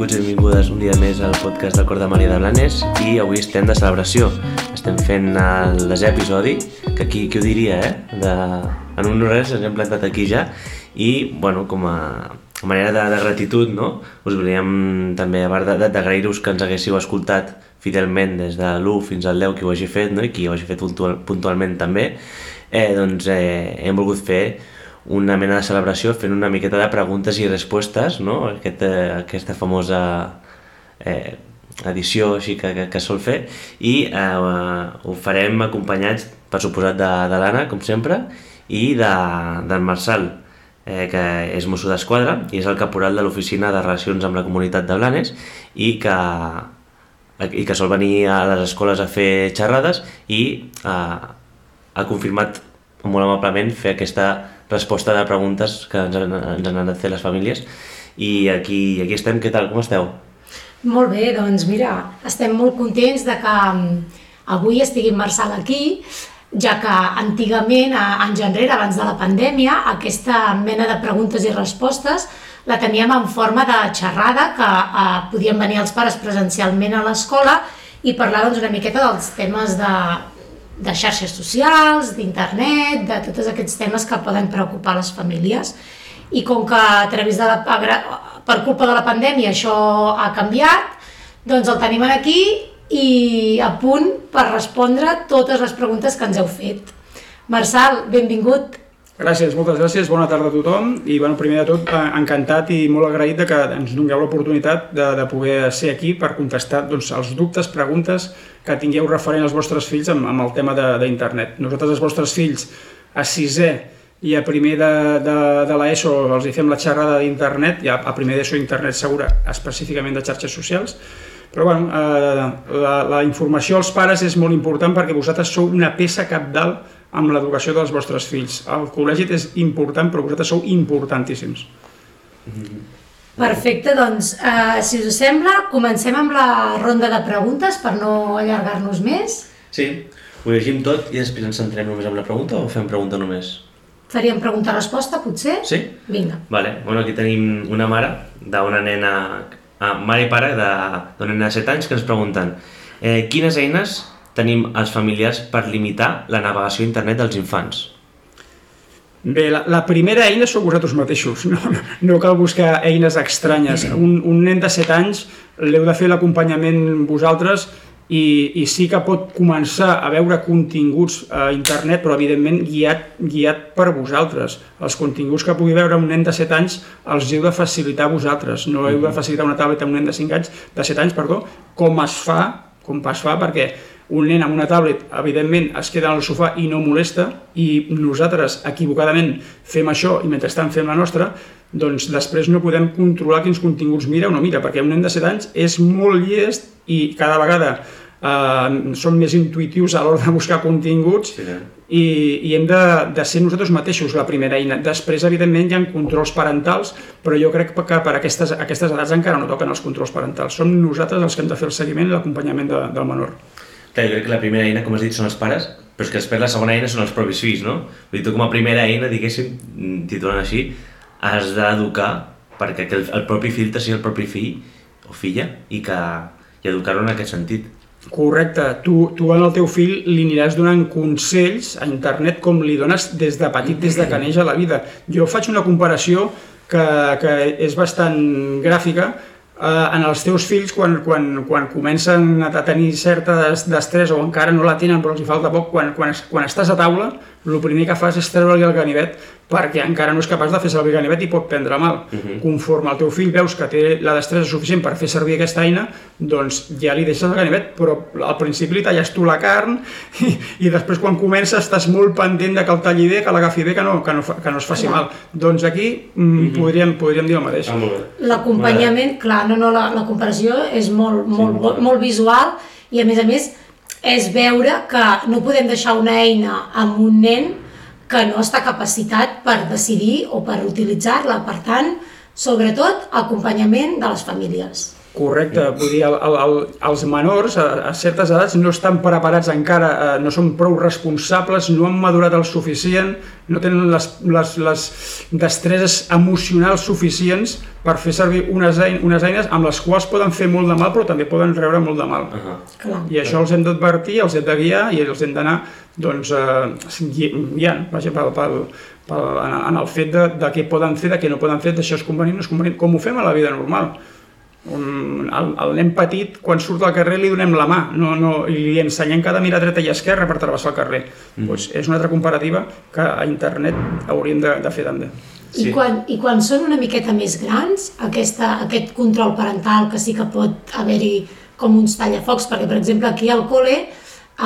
benvinguts i benvingudes un dia més al podcast del Cor de Maria de Blanes i avui estem de celebració. Estem fent el desè episodi, que aquí, qui ho diria, eh? De... En un res ens hem plantat aquí ja i, bueno, com a manera de, de gratitud, no? Us volíem també, a part d'agrair-vos que ens haguéssiu escoltat fidelment des de l'1 fins al 10 qui ho hagi fet, no? I qui ho hagi fet puntual, puntualment també, eh, doncs eh, hem volgut fer una mena de celebració fent una miqueta de preguntes i respostes, no? Aquest, eh, aquesta famosa eh, edició així que, que, que sol fer i eh, ho farem acompanyats per suposat de, de l'Anna, com sempre i de, del Marçal eh, que és mosso d'esquadra i és el caporal de l'oficina de relacions amb la comunitat de Blanes i que, i que sol venir a les escoles a fer xerrades i eh, ha confirmat molt amablement fer aquesta resposta de preguntes que ens han, ens han anat fer les famílies. I aquí, aquí estem, què tal, com esteu? Molt bé, doncs mira, estem molt contents de que mm, avui estigui Marçal aquí, ja que antigament, anys enrere, abans de la pandèmia, aquesta mena de preguntes i respostes la teníem en forma de xerrada, que eh, podien venir els pares presencialment a l'escola i parlar doncs, una miqueta dels temes de, de xarxes socials, d'internet, de tots aquests temes que poden preocupar les famílies. I com que a través de la, per culpa de la pandèmia això ha canviat, doncs el tenim aquí i a punt per respondre totes les preguntes que ens heu fet. Marçal, benvingut. Gràcies, moltes gràcies, bona tarda a tothom i bueno, primer de tot eh, encantat i molt agraït de que ens dongueu l'oportunitat de, de poder ser aquí per contestar doncs, els dubtes, preguntes que tingueu referent als vostres fills amb, amb el tema d'internet. Nosaltres, els vostres fills, a sisè i a primer de, de, de l'ESO els hi fem la xerrada d'internet, i a, a primer d'ESO internet segura, específicament de xarxes socials, però bueno, eh, la, la informació als pares és molt important perquè vosaltres sou una peça capdalt amb l'educació dels vostres fills. El col·legi és important, però vosaltres sou importantíssims. Perfecte, doncs, uh, si us sembla, comencem amb la ronda de preguntes per no allargar-nos més. Sí, ho llegim tot i després ens centrem només en la pregunta o fem pregunta només? Faríem pregunta-resposta, potser? Sí? Vinga. Vale. Bueno, aquí tenim una mare d'una nena, ah, mare i pare d'una nena de 7 anys que ens pregunten eh, quines eines tenim els familiars per limitar la navegació a internet dels infants? Bé, la, la primera eina sou vosaltres mateixos, no, no cal buscar eines estranyes. Un, un nen de 7 anys l'heu de fer l'acompanyament vosaltres i, i sí que pot començar a veure continguts a internet, però evidentment guiat, guiat per vosaltres. Els continguts que pugui veure un nen de 7 anys els heu de facilitar vosaltres, no heu de facilitar una tauleta a un nen de 5 anys, de 7 anys, perdó, com es fa, com es fa perquè un nen amb una tablet, evidentment, es queda al sofà i no molesta, i nosaltres, equivocadament, fem això i mentrestant fem la nostra, doncs després no podem controlar quins continguts mira o no mira, perquè un nen de 7 anys és molt llest i cada vegada eh, som més intuitius a l'hora de buscar continguts sí, eh? i, i hem de, de ser nosaltres mateixos la primera eina. Després, evidentment, hi ha controls parentals, però jo crec que per aquestes, aquestes edats encara no toquen els controls parentals. Som nosaltres els que hem de fer el seguiment i l'acompanyament de, del menor. Clar, jo crec que la primera eina, com has dit, són els pares, però és que després la segona eina són els propis fills, no? Vull dir, tu com a primera eina, diguéssim, titulant així, has d'educar perquè el, el propi fill sigui el propi fill o filla i que i educar-lo en aquest sentit. Correcte. Tu, tu al teu fill li aniràs donant consells a internet com li dones des de petit, des de que neix a la vida. Jo faig una comparació que, que és bastant gràfica, en els teus fills quan, quan, quan comencen a tenir certa destresa o encara no la tenen però els hi falta poc, quan, quan, quan estàs a taula el primer que fas és treure-li el ganivet perquè encara no és capaç de fer servir el ganivet i pot prendre mal. Uh mhm. -huh. Conforme el teu fill veus que té la destresa suficient per fer servir aquesta eina, doncs ja li deixes el ganivet, però al principi li talles tu la carn i, i després quan comença estàs molt pendent de que el talli bé, que l'agafi bé, que no, que no, que no es faci mal. Doncs aquí mm, uh mhm. -huh. podríem, podríem dir el mateix. Ah, L'acompanyament, clar, no, no, la, la comparació és molt, molt, sí, molt, molt visual i a més a més és veure que no podem deixar una eina amb un nen que no està capacitat per decidir o per utilitzar-la. Per tant, sobretot, acompanyament de les famílies. Correcte, vull dir, el, el, el, els menors a, a certes edats no estan preparats encara, eh, no són prou responsables, no han madurat el suficient, no tenen les, les, les destreses emocionals suficients per fer servir unes, ein, unes eines amb les quals poden fer molt de mal però també poden rebre molt de mal. Uh -huh. Clar. I això els hem d'advertir, els hem de guiar i els hem d'anar doncs, eh, gui- guiant vaja, pel, pel, pel, en, en el fet de, de què poden fer, de què no poden fer, d'això és convenient, no és convenient, com ho fem a la vida normal. Un, el, el nen petit, quan surt al carrer, li donem la mà no, no, i li ensenyem que ha de mirar dreta i esquerra per travessar el carrer. Mm. Pues és una altra comparativa que a internet hauríem de, de fer també. I, Sí. quan, I quan són una miqueta més grans, aquesta, aquest control parental que sí que pot haver-hi com uns tallafocs, perquè per exemple aquí al col·le,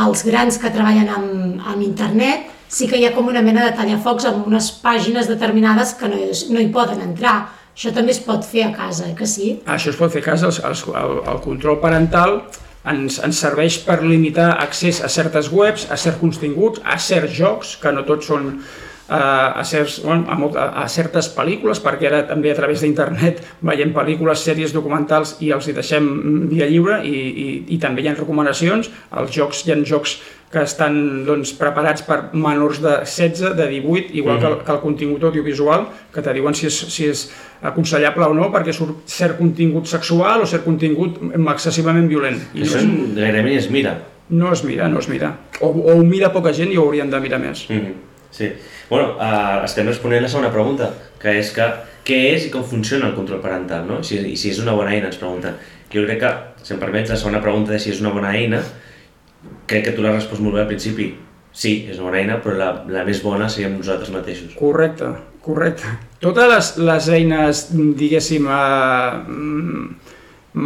els grans que treballen amb, amb internet, sí que hi ha com una mena de tallafocs amb unes pàgines determinades que no, hi- no hi poden entrar. Això també es pot fer a casa, eh, que sí? Això es pot fer a casa, els, el, el control parental ens, ens serveix per limitar accés a certes webs, a certs continguts, a certs jocs, que no tots són eh, a, certs, bueno, a, molt, a, a certes pel·lícules, perquè ara també a través d'internet veiem pel·lícules, sèries documentals i els hi deixem via lliure i, i, i també hi ha recomanacions. Els jocs, hi ha jocs que estan doncs, preparats per menors de 16, de 18, igual que, el, que el contingut audiovisual, que te diuen si és, si és aconsellable o no, perquè surt cert contingut sexual o cert contingut excessivament violent. I no, Això es, gairebé ni es mira. no es mira, no es mira. O, o ho mira poca gent i ho haurien de mirar més. Mm -hmm. Sí. Bueno, uh, estem responent la segona pregunta, que és que què és i com funciona el control parental, no? Si, i si és una bona eina, ens pregunta. Jo crec que, si em permets, la segona pregunta de si és una bona eina, crec que tu l'has respost molt bé al principi. Sí, és una bona eina, però la, la més bona seríem nosaltres mateixos. Correcte, correcte. Totes les, les eines, diguéssim, eh, mm,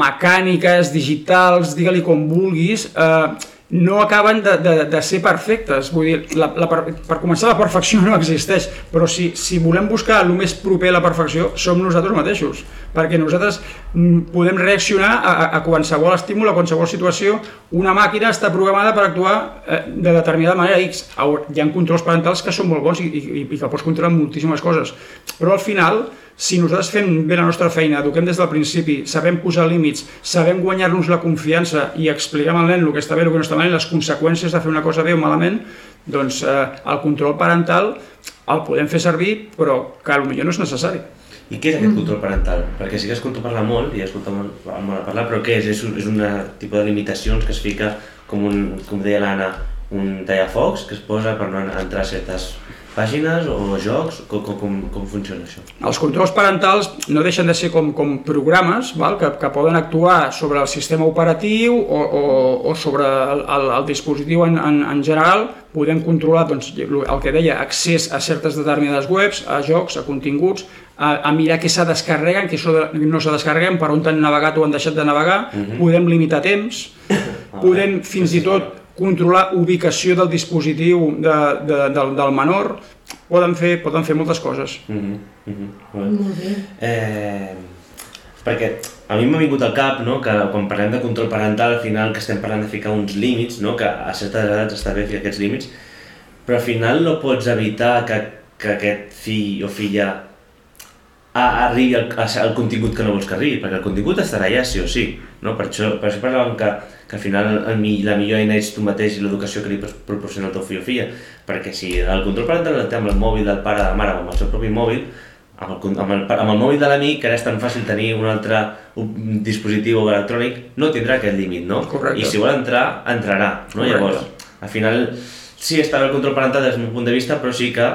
mecàniques, digitals, digue-li com vulguis, eh, no acaben de, de, de ser perfectes. Vull dir, la, la, per, per començar, la perfecció no existeix, però si, si volem buscar el més proper a la perfecció, som nosaltres mateixos, perquè nosaltres mm, podem reaccionar a, a- qualsevol estímul, a qualsevol situació. Una màquina està programada per actuar eh, de determinada manera X. Hi ha controls parentals que són molt bons i, i, i que pots controlar moltíssimes coses, però al final si nosaltres fem bé la nostra feina, eduquem des del principi, sabem posar límits, sabem guanyar-nos la confiança i explicar al nen el que està bé, el que no està malament, les conseqüències de fer una cosa bé o malament, doncs eh, el control parental el podem fer servir, però que potser no és necessari. I què és aquest control parental? Perquè sí que escolto parlar molt, i he escoltat molt, molt a parlar, però què és? És un, és un tipus de limitacions que es fica, com, un, com deia l'Anna, un tallafocs que es posa per no entrar a certes pàgines o jocs? Com, com, com, funciona això? Els controls parentals no deixen de ser com, com programes val? Que, que poden actuar sobre el sistema operatiu o, o, o sobre el, el, el dispositiu en, en, en general. Podem controlar doncs, el que deia, accés a certes determinades webs, a jocs, a continguts, a, a mirar què se descarreguen, què no se descarreguen, per on han navegat o han deixat de navegar. Podem limitar temps, podem fins i tot controlar ubicació del dispositiu de, de, del, del menor, poden fer, poden fer moltes coses. Mm -hmm. Mm -hmm. Molt bé. Molt bé. Eh, perquè a mi m'ha vingut al cap no, que quan parlem de control parental al final que estem parlant de ficar uns límits, no, que a certes edats està bé ficar aquests límits, però al final no pots evitar que, que aquest fill o filla a, arribi al, al contingut que no vols que arribi, perquè el contingut estarà allà sí o sí. No? Per, això, per això parlàvem que, que al final el, la millor eina ets tu mateix i l'educació que li pots proporcionar al teu fill o filla. Perquè si el control parental el té amb el mòbil del pare o de la mare o amb el seu propi mòbil, amb el, amb el, amb el mòbil de l'amic, que ara és tan fàcil tenir un altre un dispositiu electrònic, no tindrà aquest límit, no? Correcte. I si vol entrar, entrarà, no? Correcte. Llavors, al final, sí està bé el control parental des del meu punt de vista, però sí que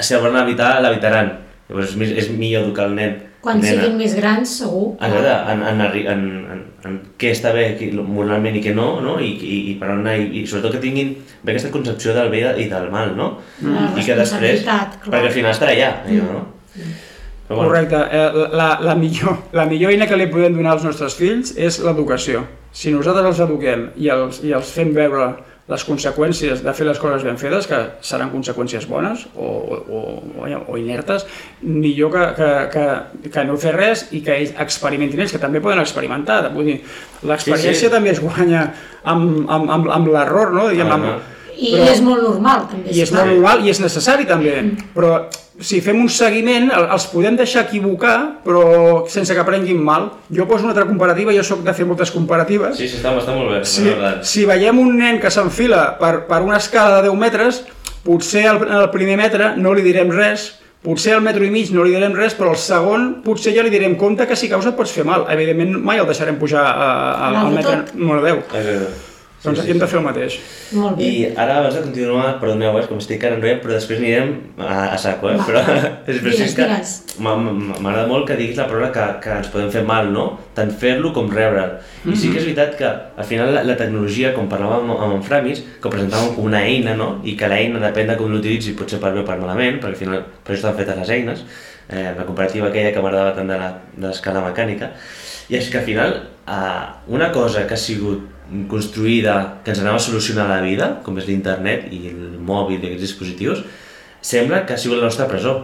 si el volen evitar, l'evitaran. Llavors és, mi- és millor educar el nen. Quan nena, siguin més grans, segur. Exacte, en, en, arri- en, en, en què està bé qui- moralment i què no, no? I, i, i per on anar, i, i sobretot que tinguin bé aquesta concepció del bé i del mal, no? La I que després, clar. perquè al final estarà allà, allò, no? Però bueno, Correcte. Eh, la, la, millor, la millor eina que li podem donar als nostres fills és l'educació. Si nosaltres els eduquem i els, i els fem veure les conseqüències de fer les coses ben fetes, que seran conseqüències bones o, o, o, o inertes, millor que, que, que, que no fer res i que ells experimentin ells, que també poden experimentar. Vull dir, l'experiència Sí, sí. també es guanya amb, amb, amb, amb l'error, no? Diguem, Ah, amb. I Però- és molt normal, també. I és esclar. molt normal i és necessari també, però si fem un seguiment el- els podem deixar equivocar però sense que prenguin mal. Jo poso una altra comparativa, jo sóc de fer moltes comparatives. Sí, sí, està, està molt bé. Si, la veritat. si veiem un nen que s'enfila per, per una escala de 10 metres, potser al, al primer metre no li direm res, potser al metro i mig no li direm res, però al segon potser ja li direm compte que si causa et pots fer mal. Evidentment mai el deixarem pujar a, a, al metre número 10. Doncs aquí hem de fer el mateix. Molt bé. I ara, abans de continuar, perdoneu, eh, com estic ara enrotllant, però després anirem a, a saco, eh? Va, Però, és Digues, és que m'agrada molt que diguis la paraula que, que ens podem fer mal, no? Tant fer-lo com rebre'l. I sí que és veritat que, al final, la, la tecnologia, com parlàvem amb, amb en Framis, que ho presentàvem com una eina, no? I que l'eina, depèn de com l'utilitzi, pot ser per bé o per malament, perquè al final per això estan fetes les eines, eh, la comparativa aquella que m'agradava tant de l'escala mecànica, i és que al final, eh, una cosa que ha sigut construïda, que ens anava a solucionar la vida, com és l'internet i el mòbil i aquests dispositius, sembla que ha sigut la nostra presó,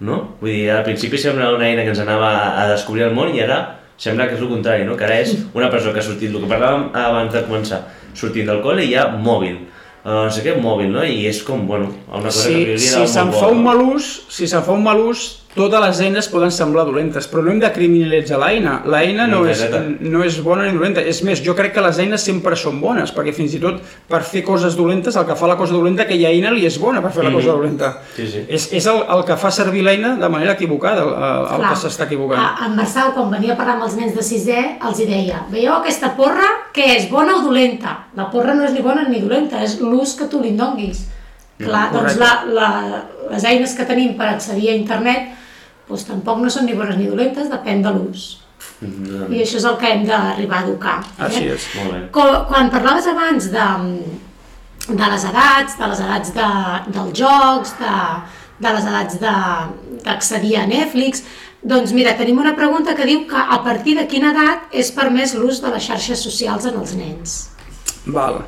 no? Vull dir, al principi sembla una eina que ens anava a descobrir el món i ara sembla que és el contrari, no? Que ara és una presó que ha sortit, el que parlàvem abans de començar, sortint del col·le i hi ha mòbil, uh, no sé què, mòbil, no? I és com, bueno, una cosa que Si, priori si era se'n fa un mal ús, si se'n fa un mal ús, totes les eines poden semblar dolentes, però no hem de criminalitzar l'eina. L'eina no, No, és, no és bona ni dolenta. És més, jo crec que les eines sempre són bones, perquè fins i tot per fer coses dolentes, el que fa la cosa dolenta, aquella eina li és bona per fer la Mhm. cosa dolenta. Sí, sí. És, és el, el que fa servir l'eina de manera equivocada, el, el Clar. que s'està equivocant. A- En Marçal, quan venia a parlar amb els nens de sisè, els hi deia, veieu aquesta porra, què és, bona o dolenta? La porra no és ni bona ni dolenta, és l'ús que tu li donguis. Clar, doncs correcte. la, la, les eines que tenim per accedir a internet doncs tampoc no són ni bones ni dolentes, depèn de l'ús. Mhm, I això és el que hem d'arribar a educar. eh? Així és. Molt bé. Co- Quan parlaves abans de, de les edats, de les edats de, dels jocs, de, de les edats de- d'accedir a Netflix, doncs mira, tenim una pregunta que diu que a partir de quina edat és permès l'ús de les xarxes socials en els nens? Val.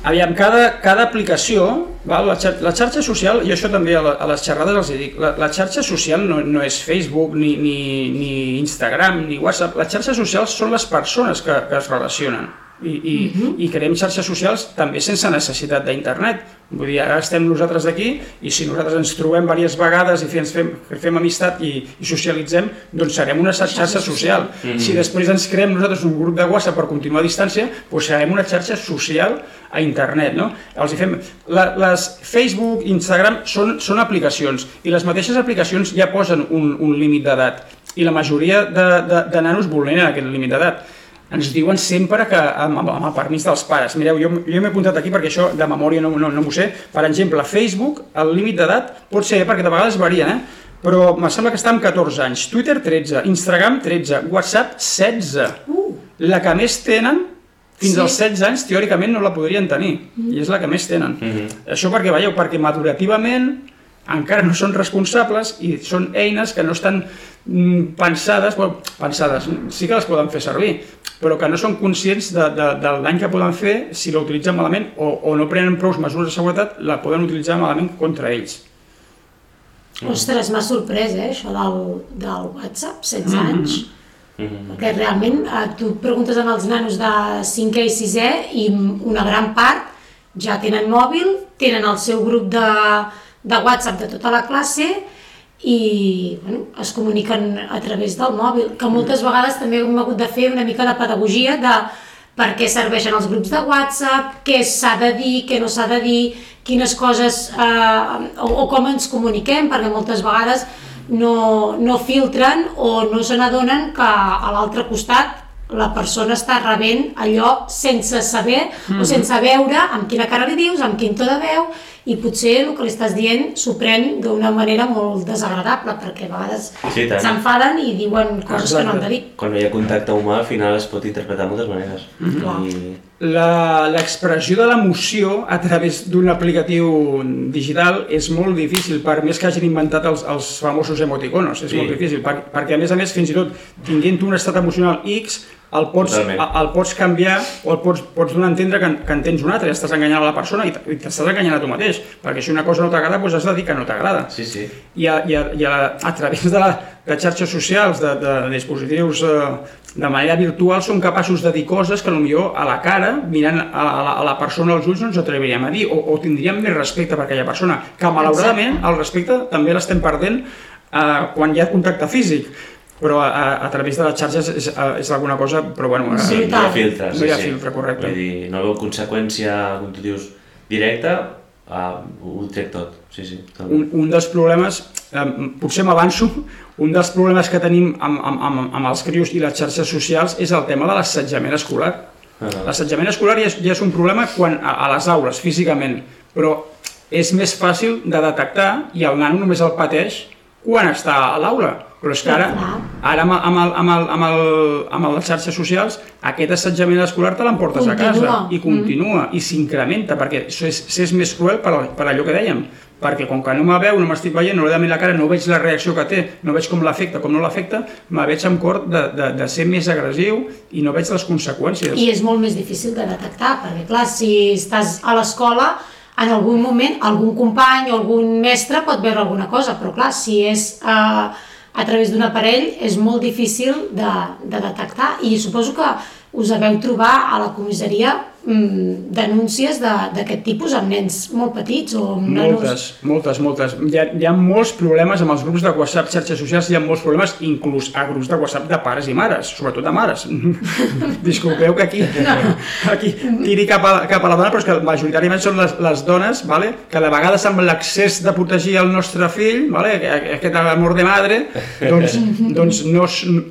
Aviam, cada, cada aplicació, val? La, xar la xarxa social, i això també a, la, a les xerrades els dic, la, la xarxa social no, no és Facebook, ni, ni, ni Instagram, ni WhatsApp, les xarxes socials són les persones que, que es relacionen. I, i, uh -huh. i creem xarxes socials també sense necessitat d'internet. Vull dir, ara estem nosaltres aquí i si nosaltres ens trobem diverses vegades i fem, fem, fem amistat i, i socialitzem, doncs serem una xarxa social. Mhm. Si després ens creem nosaltres un grup de WhatsApp per continuar a distància, doncs serem una xarxa social a internet, no? Els hi fem... La, les Facebook, Instagram són, són aplicacions i les mateixes aplicacions ja posen un, un límit d'edat i la majoria de, de, de nanos vulneren aquest límit d'edat. Ens diuen sempre que amb, amb, amb el permís dels pares. Mireu, jo, jo m'he apuntat aquí perquè això de memòria no, no, no m'ho sé. Per exemple, Facebook, el límit d'edat pot ser, perquè de vegades varia, eh? però me sembla que està amb 14 anys. Twitter, 13. Instagram, 13. WhatsApp, 16. Uh, La que més tenen, fins Sí. als 16 anys, teòricament no la podrien tenir. I és la que més tenen. Mhm. Això perquè, veieu, perquè madurativament encara no són responsables i són eines que no estan mm, pensades, bueno, pensades, sí que les poden fer servir, però que no són conscients de, de, del dany que poden fer si la utilitzen malament o, o no prenen prou mesures de seguretat, la poden utilitzar malament contra ells. ostres, m'ha sorprès, eh, això del, del WhatsApp, 16 anys. Mhm. Perquè realment eh, tu preguntes als nanos de 5è i 6è i una gran part ja tenen mòbil, tenen el seu grup de, de WhatsApp de tota la classe i bueno, es comuniquen a través del mòbil, que moltes vegades també hem hagut de fer una mica de pedagogia de per què serveixen els grups de WhatsApp, què s'ha de dir, què no s'ha de dir, quines coses, eh, o, o com ens comuniquem, perquè moltes vegades no, no filtren o no se n'adonen que a l'altre costat la persona està rebent allò sense saber o sense veure amb quina cara li dius, amb quin to de veu i potser el que li estàs dient s'ho pren d'una manera molt desagradable perquè a vegades Sí, s'enfaden i diuen coses que no han de dir. Quan no hi ha contacte humà, al final es pot interpretar de moltes maneres. Clar. I... La- L'expressió de l'emoció a través d'un aplicatiu digital és molt difícil, per més que hagin inventat els, els famosos emoticonos, és Sí. molt difícil, per, perquè a més a més, fins i tot tinguent un estat emocional X, el pots, Totalment. el, el pots canviar o el pots, pots donar a entendre que, en- que en tens un altre, ja estàs enganyant a la persona i i t'estàs enganyant a tu mateix, perquè si una cosa no t'agrada, doncs has de dir que no t'agrada. Sí, sí. I, a, i, a, i a, a través de, la, de xarxes socials, de, de dispositius eh, de manera virtual, són capaços de dir coses que potser a la cara, mirant a, a, la, a la persona als ulls, no ens atreviríem a dir, o, o tindríem més respecte per aquella persona, que malauradament el respecte també l'estem perdent eh, quan hi ha contacte físic, però a, a, a través de les xarxes és, és alguna cosa, però bueno, eh, Sí, no hi ha Brutal. filtre, No hi ha sí. filtre, correcte. Vull dir, no veu conseqüència, com tu dius, directa, uh, ho trec tot, sí, sí. totalment. un, un dels problemes, eh, potser m'avanço, un dels problemes que tenim amb, amb, amb, amb els crios i les xarxes socials és el tema de l'assetjament escolar. Ah, L'assetjament escolar ja és, ja és un problema quan, a, a les aules, físicament, però és més fàcil de detectar i el nano només el pateix quan està a l'aula. Però és que ara, ara amb, amb, el, amb, el, amb, el, amb les xarxes socials, aquest assetjament escolar te l'emportes a casa Continua. i continua i s'incrementa perquè això és, és més cruel per, per allò que dèiem perquè com que no me veu, no m'estic veient, no li veig la cara, no veig la reacció que té, no veig com l'afecta, com no l'afecta, me veig amb cor de, de, de ser més agressiu i no veig les conseqüències. I és molt més difícil de detectar, perquè clar, si estàs a l'escola, en algun moment algun company o algun mestre pot veure alguna cosa, però clar, si és eh, a través d'un aparell és molt difícil de, de detectar i suposo que us deveu trobar a la comissaria mm, denúncies de- d'aquest tipus amb nens molt petits o amb nanos... Moltes, moltes, moltes. Hi ha, hi ha molts problemes amb els grups de WhatsApp, xarxes socials, hi ha molts problemes inclús a grups de WhatsApp de pares i mares, sobretot de mares. Disculpeu que aquí, aquí tiri cap a, cap a la dona, però és que majoritàriament són les, les dones vale? que de vegades amb l'accés de protegir el nostre fill, vale? aquest amor de madre, doncs, doncs no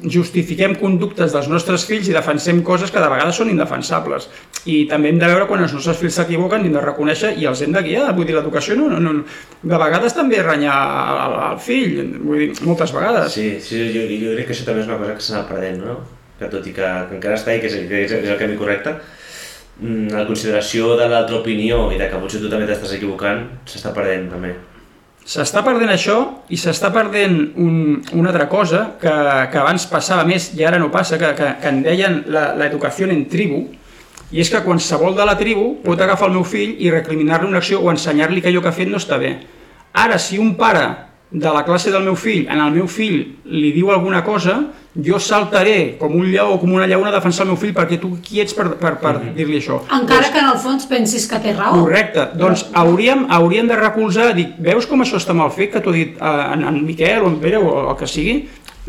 justifiquem conductes dels nostres fills i defensem coses que de vegades són indefensables. I també hem de veure quan els nostres fills s'equivoquen i hem de reconèixer i els hem de guiar. Vull dir, l'educació no, no, no, de vegades també renyar al, al fill, vull dir, moltes vegades. Sí, sí jo, jo crec que això també és una cosa que s'ha anat perdent, no? Que tot i que, que encara està i que és, que és, és el camí correcte, mm, la consideració de l'altra opinió i de que potser tu també t'estàs equivocant s'està perdent també. S'està perdent això i s'està perdent un, una altra cosa que, que abans passava més i ara no passa, que, que, que en deien la- l'educació en tribu, i és que qualsevol de la tribu pot agafar el meu fill i recriminar-li una acció o ensenyar-li que allò que ha fet no està bé. Ara, si un pare de la classe del meu fill, en el meu fill li diu alguna cosa, jo saltaré com un lleó o com una lleona a defensar el meu fill perquè tu qui ets per, per, per dir-li això? Encara que en el fons pensis que té raó. Correcte, doncs hauríem, hauríem de recolzar, dic, veus com això està mal fet, que t'ho ha dit eh, en, en Miquel o en Pere o el que sigui,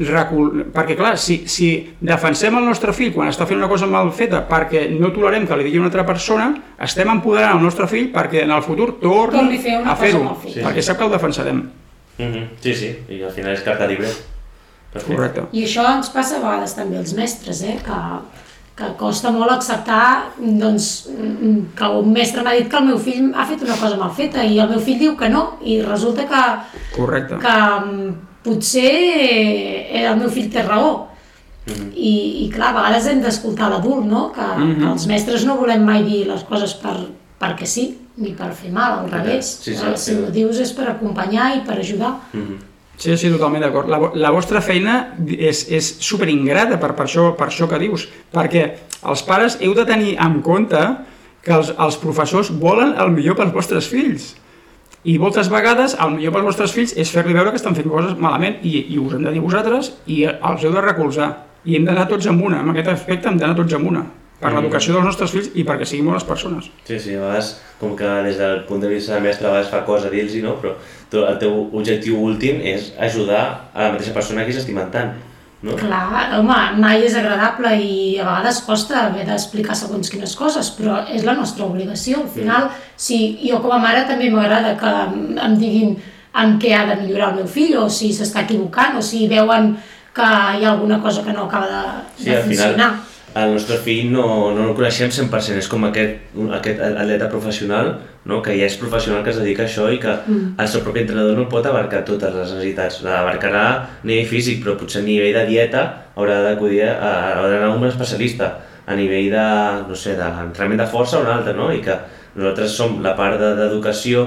Recol... perquè clar, si, si defensem el nostre fill quan està fent una cosa mal feta perquè no tolerem que li digui una altra persona, estem empoderant el nostre fill perquè en el futur torni, Torni a fer-ho, feta. perquè sap que el defensarem. Mm -hmm. Sí, sí, i al final és carta libre. Perfecte. Correcte. I això ens passa a vegades també als mestres, eh? que, que costa molt acceptar doncs, mm, que un mestre m'ha dit que el meu fill ha fet una cosa mal feta i el meu fill diu que no i resulta que, Correcte. que mm, potser eh, el meu fill té raó. I, I clar, a vegades hem d'escoltar l'adult, no? Que, que els mestres no volem mai dir les coses per, perquè sí, ni per fer mal, al revés. Sí, sí, Eh, sí. si ho dius és per acompanyar i per ajudar. Sí, sí, totalment d'acord. La, la vostra feina és, és superingrata per, per, això, per això que dius, perquè els pares heu de tenir en compte que els, els professors volen el millor pels vostres fills. I moltes vegades el millor pels vostres fills és fer-li veure que estan fent coses malament i, i us hem de dir vosaltres i els heu de recolzar. I hem d'anar tots amb una, en aquest aspecte hem d'anar tots amb una, per Mm. l'educació dels nostres fills i perquè siguin bones persones. Sí, sí, a vegades, com que des del punt de vista de mestre a vegades fa cosa dir-los, no? però tu, el teu objectiu últim és ajudar a la mateixa persona que s'estimen tant. No? Clar, home, mai és agradable i a vegades costa haver d'explicar segons quines coses, però és la nostra obligació. Al final, si jo com a mare també m'agrada que em- em diguin en què ha de millorar el meu fill, o si s'està equivocant, o si veuen que hi ha alguna cosa que no acaba de, Sí, de al final, funcionar. El nostre fill no, no el coneixem 100%, és com aquest, aquest atleta professional, no? que ja és professional que es dedica a això i que Mm. el seu propi entrenador no pot abarcar totes les necessitats. L'abarcarà a nivell físic, però potser a nivell de dieta haurà d'acudir a, haurà d'anar a un especialista. A nivell de, no sé, d'entrenament de força un altre, no? I que nosaltres som la part de- d'educació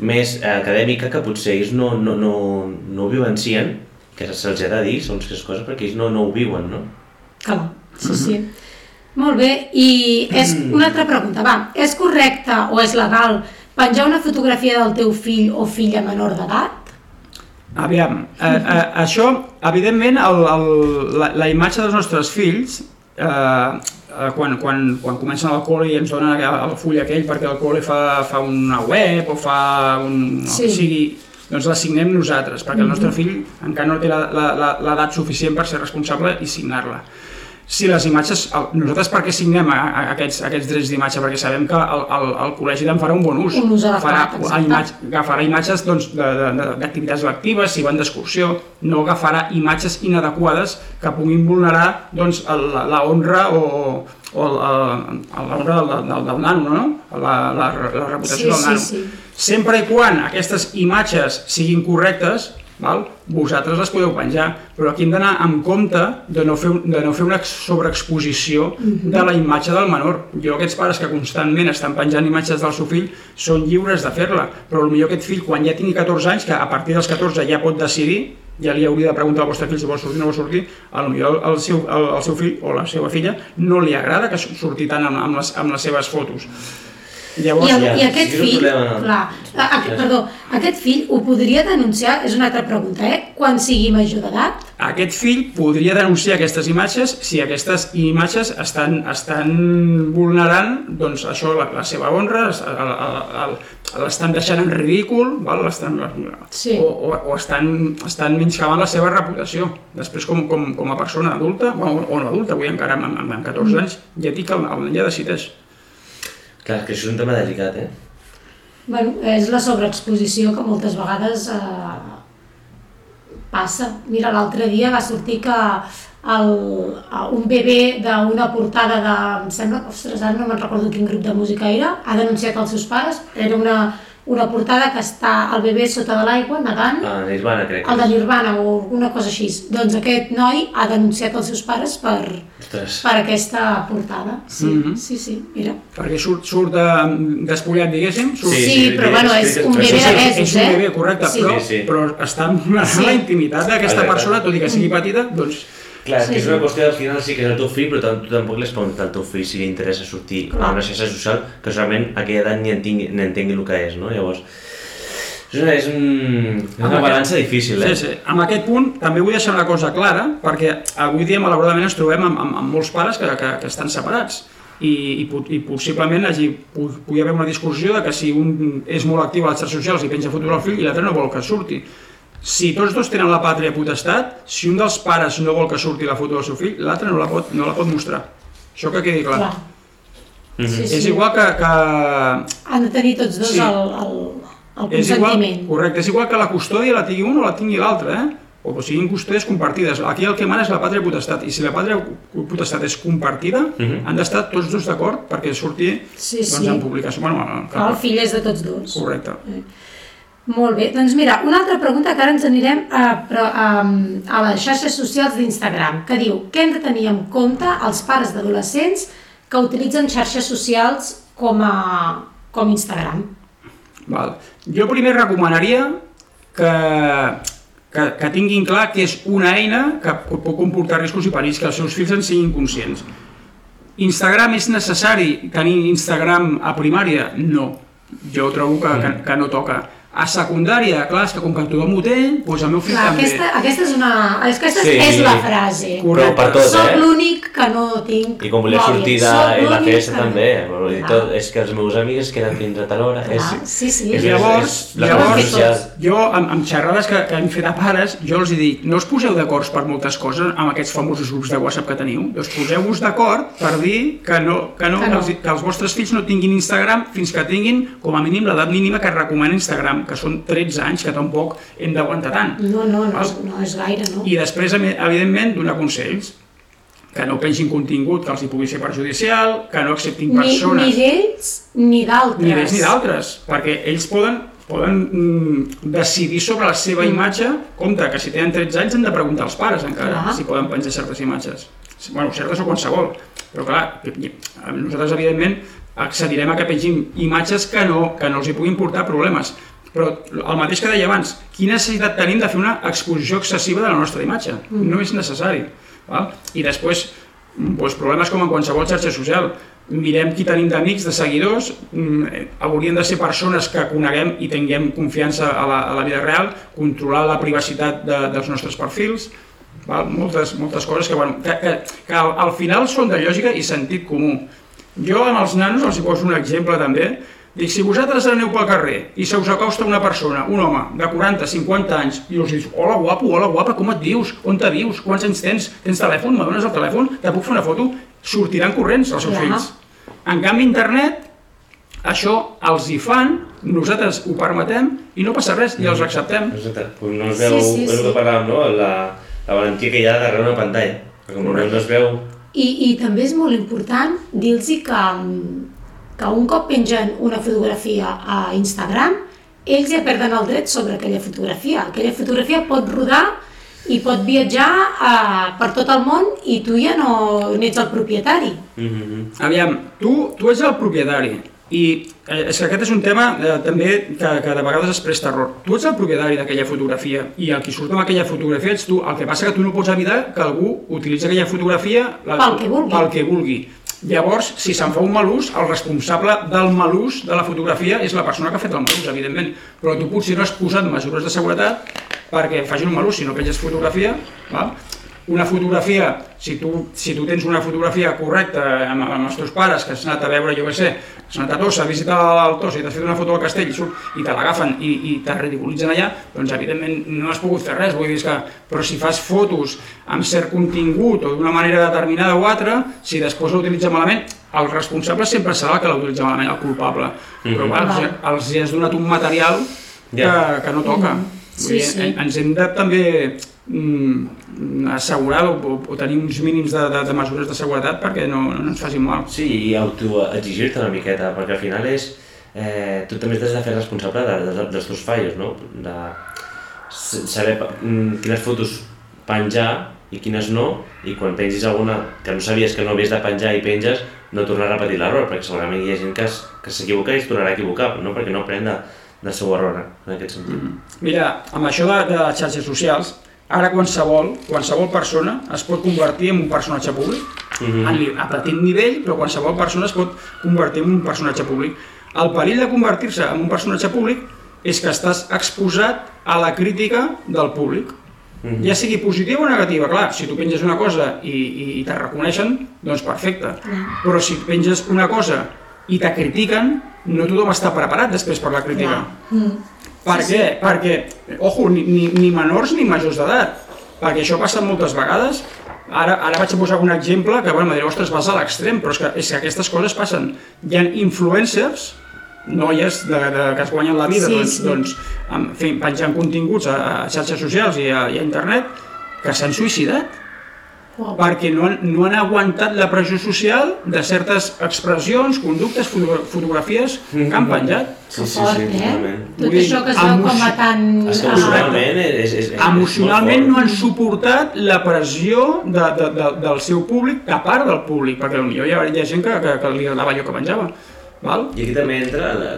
més eh, acadèmica que potser ells no, no, no, no ho vivencien, que se'ls ha de dir, són aquestes coses, perquè ells no, no ho viuen, no? Clar. Sí, sí. Molt bé, i és una altra pregunta, va, és correcte o és legal penjar una fotografia del teu fill o filla menor d'edat? Aviam, eh, eh, això, evidentment, el, el, la, la imatge dels nostres fills, eh, eh, quan, quan, quan comencen al col·le i ens donen el, full aquell perquè el col·le fa, fa una web o fa un... Sí. O sigui, doncs la signem nosaltres, perquè el nostre fill encara no té la- la- la- l'edat suficient per ser responsable i signar-la. Si les imatges, el- nosaltres per què signem a, a, aquests, aquests drets d'imatge? Perquè sabem que el, el, el col·legi en farà un bon ús. Un ús adequat, farà, imatge, agafarà imatges doncs, d'activitats lectives, si van d'excursió, no agafarà imatges inadequades que puguin vulnerar doncs, la, la honra o, o el- el- la honra del, del, del nano, no? la, la, la reputació Sí, del sí, nano. sí. Sempre i quan aquestes imatges siguin correctes, val? vosaltres les podeu penjar, però aquí hem d'anar amb compte de no fer, de no fer una sobreexposició de la imatge del menor. Jo aquests pares que constantment estan penjant imatges del seu fill són lliures de fer-la, però potser aquest fill quan ja tingui 14 anys, que a partir dels 14 ja pot decidir, ja li hauria de preguntar al vostre fill si vol sortir o no vol sortir, millor el, el, seu, el, el seu fill o la seva filla no li agrada que surti tant amb, amb, les, amb les seves fotos. Llavors, I, el, ja, I aquest fill, problema, no? clar, a, a, perdó, aquest fill ho podria denunciar, és una altra pregunta, eh? Quan sigui major d'edat? Aquest fill podria denunciar aquestes imatges si aquestes imatges estan, estan vulnerant doncs, això, la, la seva honra, l'estan deixant en ridícul, val? L'estan, Sí. o, o, o estan, estan menyscabant la seva reputació. Després, com, com, com a persona adulta, o, o no adulta, avui encara amb, amb, amb 14 anys, ja dic que el, el nen ja decideix. Clar, que això és un tema delicat, eh? Bueno, és la sobreexposició que moltes vegades eh, passa. Mira, l'altre dia va sortir que el, un bebè d'una portada de... Em sembla, ostres, ara no me'n recordo quin grup de música era, ha denunciat els seus pares. Era una, una portada que està el bebè sota de l'aigua, nedant, Ah, Nirvana, crec. el de Nirvana o una cosa així. Doncs aquest noi ha denunciat els seus pares per, Ostres. per aquesta portada. Sí, Mhm. sí, sí, mira. Perquè surt, surt de, despullat, diguéssim. Surt, Sí, Sí, sí, però sí, bueno, sí, és sí, un sí, bebè sí, de sí, mesos, és un eh? bebè, correcte, Sí. però, Sí, sí. però està Sí. la intimitat d'aquesta persona, tot i que sigui petita, doncs Clar, Sí, que és una qüestió, al final sí que és el teu fill, però tu, tu tampoc li has preguntat al teu fill si li interessa sortir Clar. a una xarxa social, que solament a aquella edat ni entengui, ni entengui el que és, no? Llavors, és una, és un, és Amb una aquest- balança difícil, eh? Sí, sí. Amb aquest punt també vull deixar una cosa clara, perquè avui dia malauradament ens trobem amb, amb, amb molts pares que, que, que estan separats i, i, i possiblement hagi, pu- pugui haver una discussió de que si un és molt actiu a les xarxes socials i penja fotos al fill i l'altre no vol que surti. Si tots dos tenen la pàtria potestat, si un dels pares no vol que surti la foto del seu fill, l'altre no, la pot, no la pot mostrar. Això que quedi clar. Clar. Mhm. Sí, sí. És igual que, que Han de tenir tots dos Sí. el, el, el És igual, consentiment. correcte, és igual que la custòdia la tingui un o la tingui l'altre, eh? O siguin custòdies compartides. Aquí el que mana és la pàtria potestat, i si la pàtria potestat és compartida, Mhm. han d'estar tots dos d'acord perquè surti Sí, doncs, sí. en publicació. Bueno, Clar, el fill és de tots dos. correcte. Molt bé, doncs mira, una altra pregunta que ara ens anirem a, a, a les xarxes socials d'Instagram, que diu què hem de tenir en compte els pares d'adolescents que utilitzen xarxes socials com, a, com Instagram. Val. Jo primer recomanaria que, que, que tinguin clar que és una eina que pot comportar riscos i perills, que els seus fills en siguin conscients. Instagram és necessari tenir Instagram a primària? No. Jo trobo que, que, que no toca. A secundària, clar, és que com que tothom ho té, doncs el meu fill Clar, també. aquesta, aquesta és una... És, aquesta Sí. és la frase. Correcte. Però per tot, Soc eh? l'únic que no tinc I com volia sortir de i la festa que- també, vull dir, Clar. tot, és que els meus amics queden fins a tal hora. Clar, És, sí, sí. és- Llavors, és la llavors social. jo, amb, amb xerrades que, que hem fet a pares, jo els dic, no us poseu d'acord per moltes coses amb aquests famosos grups de WhatsApp que teniu, doncs poseu-vos d'acord per dir que, no, que, no, Que que, no. els, que els vostres fills no tinguin Instagram fins que tinguin, com a mínim, l'edat mínima que recomana Instagram, que són 13 anys, que tampoc hem d'aguantar tant. No, no, no, no és gaire, no? I després, evidentment, donar consells que no pengin contingut que els hi pugui ser perjudicial, que no acceptin Ni, persones... ni d'ells ni d'altres. ni d'ells ni d'altres, perquè ells poden, poden mm, decidir sobre la seva imatge, compte que si tenen 13 anys han de preguntar als pares encara Clar. si poden penjar certes imatges. Bueno, certes o qualsevol, però clar, nosaltres evidentment accedirem a que pengin imatges que no, que no els hi puguin portar problemes. Però el mateix que deia abans, quina necessitat tenim de fer una exposició excessiva de la nostra imatge? No és necessari. Val? I després, doncs problemes com en qualsevol xarxa social. Mirem qui tenim d'amics, de seguidors, mm, eh, haurien de ser persones que coneguem i tinguem confiança a la, a la vida real, controlar la privacitat de, dels nostres perfils, val? Moltes, moltes coses que, bueno, que, que, que al, al final són de lògica i sentit comú. Jo amb els nanos els hi poso un exemple també, Dic, si vosaltres aneu pel carrer i se us acosta una persona, un home de 40, 50 anys, i us dius, hola guapo, hola guapa, com et dius? On te dius? Quants anys tens? Tens telèfon? Me dones el telèfon? Te puc fer una foto? Sortiran corrents els seus Clar. fills. En canvi, internet, això els hi fan, nosaltres ho permetem i no passa res, i els acceptem. Exacte. Pues no es Sí, veu, sí, el sí. que parlàvem, no? La, la valentia que hi ha darrere una pantalla. Perquè com no, no es veu... I, I també és molt important dir-los que, que un cop pengen una fotografia a Instagram, ells ja perden el dret sobre aquella fotografia. Aquella fotografia pot rodar i pot viatjar uh, per tot el món i tu ja no n'ets el propietari. Mm -hmm. Aviam, tu, tu ets el propietari i eh, és que aquest és un tema eh, també que, que de vegades es presta error. Tu ets el propietari d'aquella fotografia i el qui surt amb aquella fotografia ets tu. El que passa que tu no pots evitar que algú utilitzi aquella fotografia la, Pel que vulgui. Pel que vulgui. Llavors, si se'n fa un mal ús, el responsable del mal ús de la fotografia és la persona que ha fet el mal ús, evidentment. Però tu potser no has posat mesures de seguretat perquè facin un mal ús. Si no penges fotografia, val? Una fotografia, si tu, si tu tens una fotografia correcta amb, amb els teus pares, que has anat a veure, jo què sé, has anat a Tossa, a visitar el Tossa i t'has fet una foto al castell i, surt, i te l'agafen i, i te ridiculitzen allà, doncs evidentment no has pogut fer res, vull dir que, però si fas fotos amb cert contingut o d'una manera determinada o altra, si després l'utilitza malament, el responsable sempre serà el que l'utilitza malament, el culpable. Però Mhm. clar, Val. els, els hi has donat un material que, que no toca. Sí, dir, sí. en- Ens hem de també mm, assegurar o, o, tenir uns mínims de, de, de mesures de seguretat perquè no, no ens facin mal. Sí, i autoexigir-te una miqueta, perquè al final és... Eh, tu també t'has de fer responsable de, de, dels teus fallos, no? De saber mm, quines fotos penjar i quines no, i quan pengis alguna que no sabies que no havies de penjar i penges, no tornar a repetir l'error, perquè segurament hi ha gent que, es- que s'equivoca i es tornarà a equivocar, no perquè no aprèn de, error, eh, en aquest sentit. Mm. Mira, amb això de, de les xarxes socials, ara qualsevol, qualsevol persona es pot convertir en un personatge públic, a, ni- a petit nivell, però qualsevol persona es pot convertir en un personatge públic. El perill de convertir-se en un personatge públic és que estàs exposat a la crítica del públic. Mhm. Ja sigui positiva o negativa, clar, si tu penges una cosa i, i, i te reconeixen, doncs perfecte. Però si penges una cosa i te critiquen, no tothom està preparat després per la crítica. Mm. Per Sí, què? Perquè, ojo, ni, ni, ni menors ni majors d'edat. Perquè això passa moltes vegades. Ara, ara vaig a posar un exemple que, bueno, direu, ostres, vas a l'extrem, però és que, és que aquestes coses passen. Hi ha influencers, noies de, de, que es guanyen la vida, Sí, doncs, sí. doncs en, fent, penjant continguts a, a xarxes socials i a, i a internet, que s'han suïcidat. Perquè no han, no han aguantat la pressió social de certes expressions, conductes, foto, fotografies que han penjat. Sí, Que sí, sí, eh? totalment. Tot això que es veu com a tan... Que ah, emocionalment és, és, Emocionalment no han suportat la pressió de, de, de, del seu públic, a part del públic, perquè potser hi ha, hi ha gent que, que, que li agradava allò que penjava. Val? I aquí també entra la,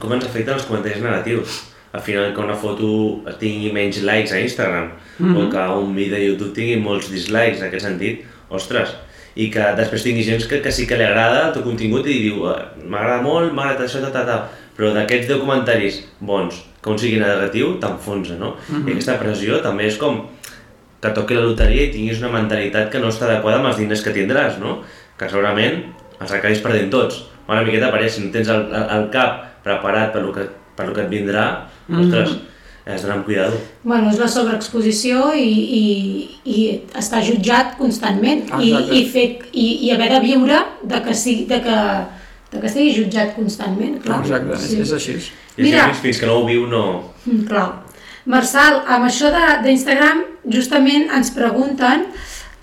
com ens afecten els comentaris negatius. Al final que una foto tingui menys likes a Instagram Mhm. o que un vídeo de YouTube tingui molts dislikes en aquest sentit, ostres, i que després tingui gent que, que sí que li agrada el teu contingut i diu "Eh, m'agrada molt, m'agrada això, ta, ta, ta, però d'aquests 10 comentaris bons, que un sigui negatiu, t'enfonsa, no? Mhm. I aquesta pressió també és com que toqui la loteria i tinguis una mentalitat que no està adequada amb els diners que tindràs, no? Que segurament els acabis perdent tots. Una miqueta per si no tens el, el, el cap preparat per que, per lo que et vindrà, ostres, has d'anar amb cuidado. Bueno, és la sobreexposició i, i, i estar jutjat constantment i, Exacte. i, fer, i, i haver de viure de que, sigui, de que, de que estigui jutjat constantment, clar. Exacte, és, és així. I Mira. Mira. fins que no ho viu no... Mm, Clar. Marçal, amb això de- d'Instagram, justament ens pregunten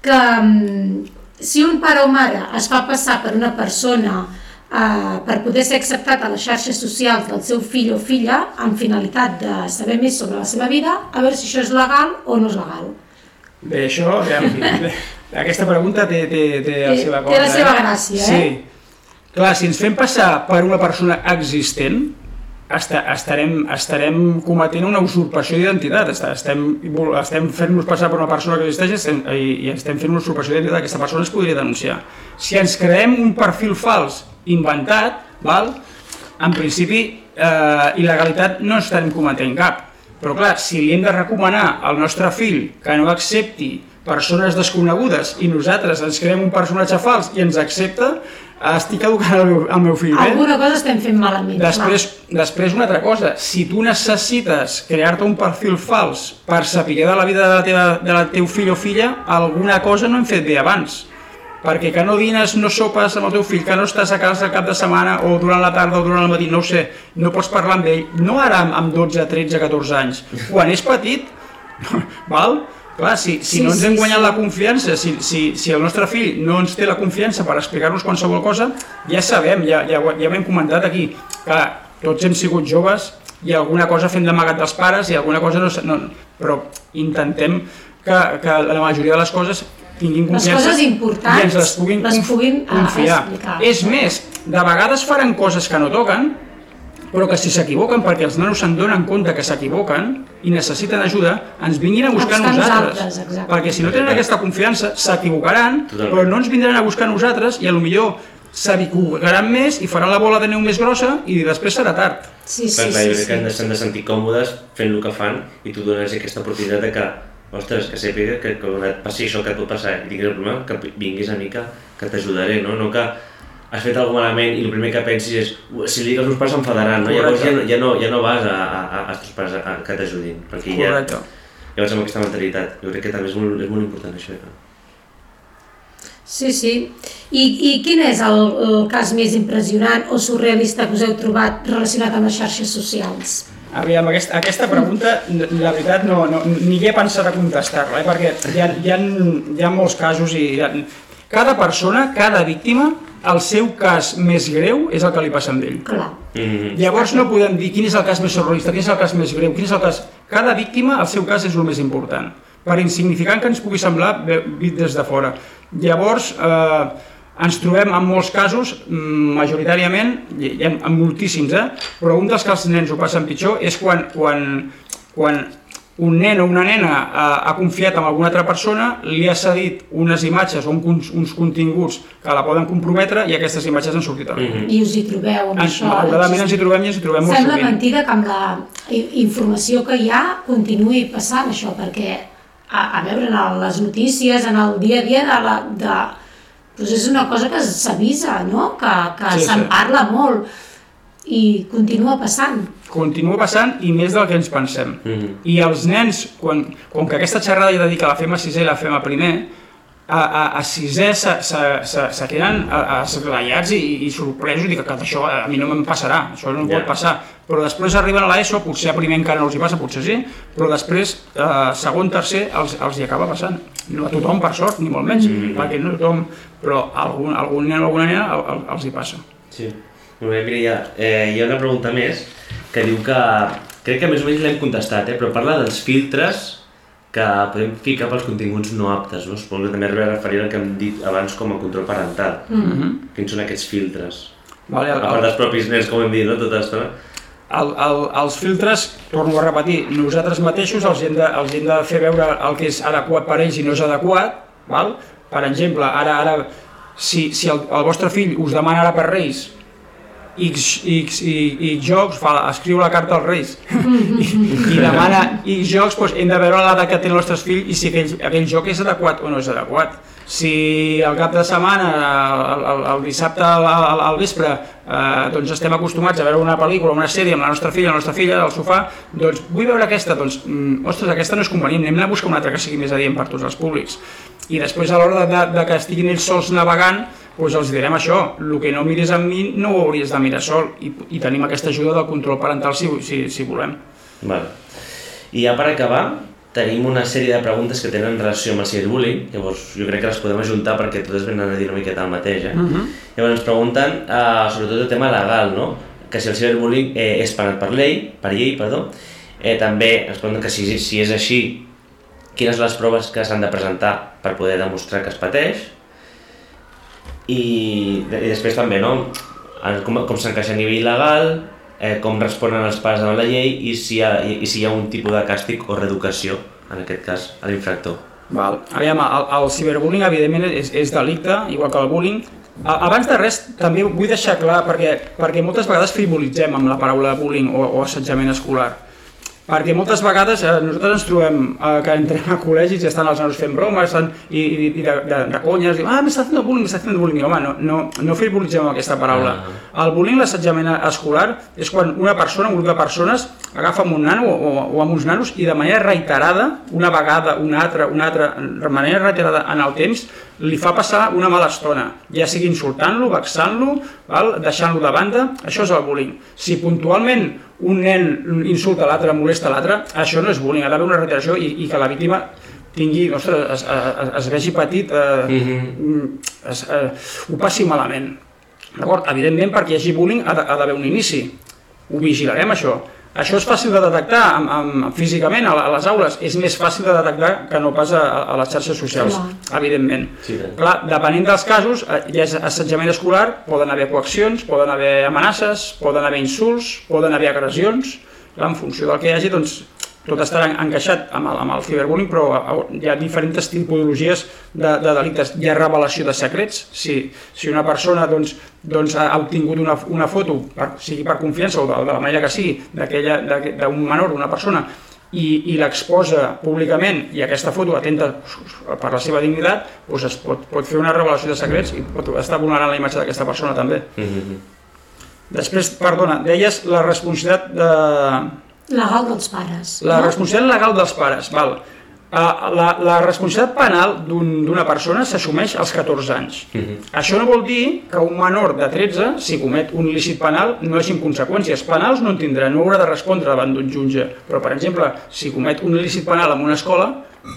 que mm, si un pare o mare es fa passar per una persona eh, per poder ser acceptat a les xarxes socials del seu fill o filla amb finalitat de saber més sobre la seva vida, a veure si això és legal o no és legal. Bé, això, aviam, aquesta pregunta té, té, té la Té- seva té cosa. la seva gràcia, eh? Sí. Clar, si ens fem passar per una persona existent, estarem, estarem cometent una usurpació d'identitat, estem, estem fent-nos passar per una persona que existeix estem, i, i estem fent una usurpació d'identitat, aquesta persona es podria denunciar. Si ens creem un perfil fals inventat, val? en principi eh, il·legalitat no estem cometent cap, però clar, si li hem de recomanar al nostre fill que no accepti persones desconegudes i nosaltres ens creem un personatge fals i ens accepta, estic educant el meu, el meu fill bé. Alguna cosa estem fent malament. Després, després una altra cosa, si tu necessites crear-te un perfil fals per saber de la vida de la, teva, de la teu fill o filla, alguna cosa no hem fet bé abans. Perquè que no dines, no sopes amb el teu fill, que no estàs a casa el cap de setmana o durant la tarda o durant el matí, no ho sé, no pots parlar amb ell, no ara amb 12, 13, 14 anys, quan és petit, val? Clar, si, si sí, no ens hem guanyat sí. la confiança, si, si, si el nostre fill no ens té la confiança per explicar-nos qualsevol cosa, ja sabem, ja, ja, ja ho hem comentat aquí, que tots hem sigut joves i alguna cosa fem d'amagat dels pares i alguna cosa no, no... Però intentem que, que la majoria de les coses tinguin confiança les coses importants i ens les puguin, les puguin confiar. Explicar. És més, de vegades faran coses que no toquen, però que si s'equivoquen perquè els nanos se'n donen compte que s'equivoquen i necessiten ajuda, ens vinguin a buscar, a nosaltres. nosaltres perquè si no tenen aquesta confiança, s'equivocaran, però no ens vindran a buscar nosaltres i a lo millor s'equivocaran més i faran la bola de neu més grossa i després serà tard. Sí, sí, sí, sí, sí. que s'han de sentir còmodes fent el que fan i tu dones aquesta oportunitat de que ostres, que sàpiga que, que quan et passi això que et pot passar i tinguis el problema, que vinguis a mi que, que t'ajudaré, no? no que has fet alguna malament i el primer que pensis és si li dic als meus pares s'enfadaran, no? llavors ja, ja, no, ja no vas a, a, als teus pares a, a, que t'ajudin, perquè ja, ja vas amb aquesta mentalitat. Jo crec que també és molt, és molt important això. No? Sí, sí. I, I quin és el, el cas més impressionant o surrealista que us heu trobat relacionat amb les xarxes socials? Aviam, aquesta, aquesta pregunta, la veritat, no, no, ni he pensat a contestar-la, eh? perquè hi ha, hi, ha, hi ha molts casos i ha, cada persona, cada víctima el seu cas més greu és el que li passa amb ell. Clar. Mm -hmm. Llavors no podem dir quin és el cas més surrealista, quin és el cas més greu, quin és el cas... Cada víctima, el seu cas és el més important, per insignificant que ens pugui semblar vist des de fora. Llavors, eh, ens trobem en molts casos, mm, majoritàriament, i en, en moltíssims, eh? però un dels que els nens ho passen pitjor és quan, quan, quan un nen o una nena ha, ha confiat en alguna altra persona, li ha cedit unes imatges o uns, uns continguts que la poden comprometre i aquestes imatges han sortit a la mm -hmm. I us hi trobeu amb en, això? Malauradament ens hi trobem i ens hi trobem molt Sembla sovint. mentida que amb la informació que hi ha continuï passant això, perquè a, a veure, en les notícies, en el dia a dia de la, de, doncs és una cosa que s'avisa, no? que, que sí, se'n sí. parla molt i continua passant. Continua passant i més del que ens pensem. Mm -hmm. I els nens, quan, com que aquesta xerrada ja dedica la fem a sisè i la fem a primer, a, a, a sisè se, se, se, se queden esglaiats i, i sorpresos, dic que això a mi no me'n passarà, això no yeah. pot passar. Però després arriben a l'ESO, potser a primer encara no els hi passa, potser sí, però després, eh, segon, tercer, els, els hi acaba passant. No a tothom, per sort, ni molt menys, mm -hmm. perquè no tothom, però algun, algun nen o alguna nena els hi passa. Sí. Molt bé, mira, ha, eh, hi ha una pregunta més que diu que, crec que més o menys l'hem contestat, eh, però parla dels filtres que podem ficar pels continguts no aptes, no? Suposo que també es referir al que hem dit abans com a control parental. Mm -hmm. Quins són aquests filtres? Vale, el, a part dels propis nens, com hem dit, no? Tota l'estona. El, el, els filtres, torno a repetir, nosaltres mateixos els hem, de, els hem de fer veure el que és adequat per ells i no és adequat, val? per exemple, ara, ara si, si el, el vostre fill us demana ara per Reis X, X, i, X jocs, fa, escriu la carta als Reis i, i demana X jocs, doncs hem de veure l'edat que té el nostre fill i si aquell, aquell joc és adequat o no és adequat. Si el cap de setmana, el, el, el dissabte al, al, al vespre, eh, doncs estem acostumats a veure una pel·lícula, una sèrie amb la nostra filla, la nostra filla, al sofà, doncs vull veure aquesta, doncs, mm, ostres, aquesta no és convenient, anem a buscar una altra que sigui més adient per tots els públics. I després a l'hora de, de, de que estiguin ells sols navegant, doncs els direm això, el que no mires amb mi no ho hauries de mirar sol i, i tenim aquesta ajuda del control parental si, si, si volem. Vale. I ja per acabar, tenim una sèrie de preguntes que tenen relació amb el ciberbullying, llavors jo crec que les podem ajuntar perquè totes venen a dir una miqueta el mateix. Eh? Uh mhm. -huh. Llavors ens pregunten uh, sobretot el tema legal, no? que si el ciberbullying eh, és penat per llei, per llei, perdó, eh, també ens pregunten que si, si és així, quines són les proves que s'han de presentar per poder demostrar que es pateix, i, i després també, no? Com, com s'encaixa a nivell legal, eh, com responen els pares a la llei i si, hi ha, i, si hi ha un tipus de càstig o reeducació, en aquest cas, a l'infractor. Val. Aviam, el, el ciberbullying evidentment és, és delicte, igual que el bullying. Abans de res, també vull deixar clar, perquè, perquè moltes vegades frivolitzem amb la paraula bullying o, o assetjament escolar. Perquè moltes vegades eh, nosaltres ens trobem eh, que entrem a col·legis i estan els nanos fent bromes estan, i, i, i de, de, de conyes, i, ah, m'està fent bullying, m'està fent bullying. Home, no, no, no frivolitzem amb aquesta paraula. El bullying, l'assetjament escolar, és quan una persona, un grup de persones, agafa amb un nano o, o, o amb uns nanos i de manera reiterada, una vegada, una altra, una altra, de manera reiterada en el temps, li fa passar una mala estona, ja sigui insultant-lo, vexant-lo, deixant-lo de banda, això és el bullying. Si puntualment un nen insulta l'altre, molesta l'altre, això no és bullying, ha d'haver una reiteració i, i que la víctima tingui, ostres, es, es, es vegi petit, eh, es, eh, ho passi malament. D'acord? Evidentment, perquè hi hagi bullying ha d'haver un inici. Ho vigilarem, això. Això és fàcil de detectar amb, amb, físicament a, les aules. És més fàcil de detectar que no pas a, a les xarxes socials, evidentment. Sí, tant. Clar, depenent dels casos, eh, hi ha assetjament escolar, poden haver coaccions, poden haver amenaces, poden haver insults, poden haver agressions. Clar, en funció del que hi hagi, doncs, tot estarà encaixat amb el, amb el ciberbullying, però hi ha diferents tipologies de, de delictes. Hi ha revelació de secrets. Si, si una persona doncs, doncs, ha obtingut una, una foto, per, sigui per confiança o de, de la manera que sigui, d'un menor, d'una persona, i, i l'exposa públicament i aquesta foto atenta per la seva dignitat, doncs es pot, pot fer una revelació de secrets i pot estar vulnerant la imatge d'aquesta persona també. Mm -hmm. Després, perdona, deies la responsabilitat de, Legal dels pares. la no? responsabilitat legal dels pares, val. Uh, la, la responsabilitat penal d'un- d'una persona s'assumeix als 14 anys. Això no vol dir que un menor de 13, si comet un il·lícit penal, no hagi conseqüències penals, no en tindrà, no haurà de respondre davant d'un jutge. Però, per exemple, si comet un il·lícit penal en una escola,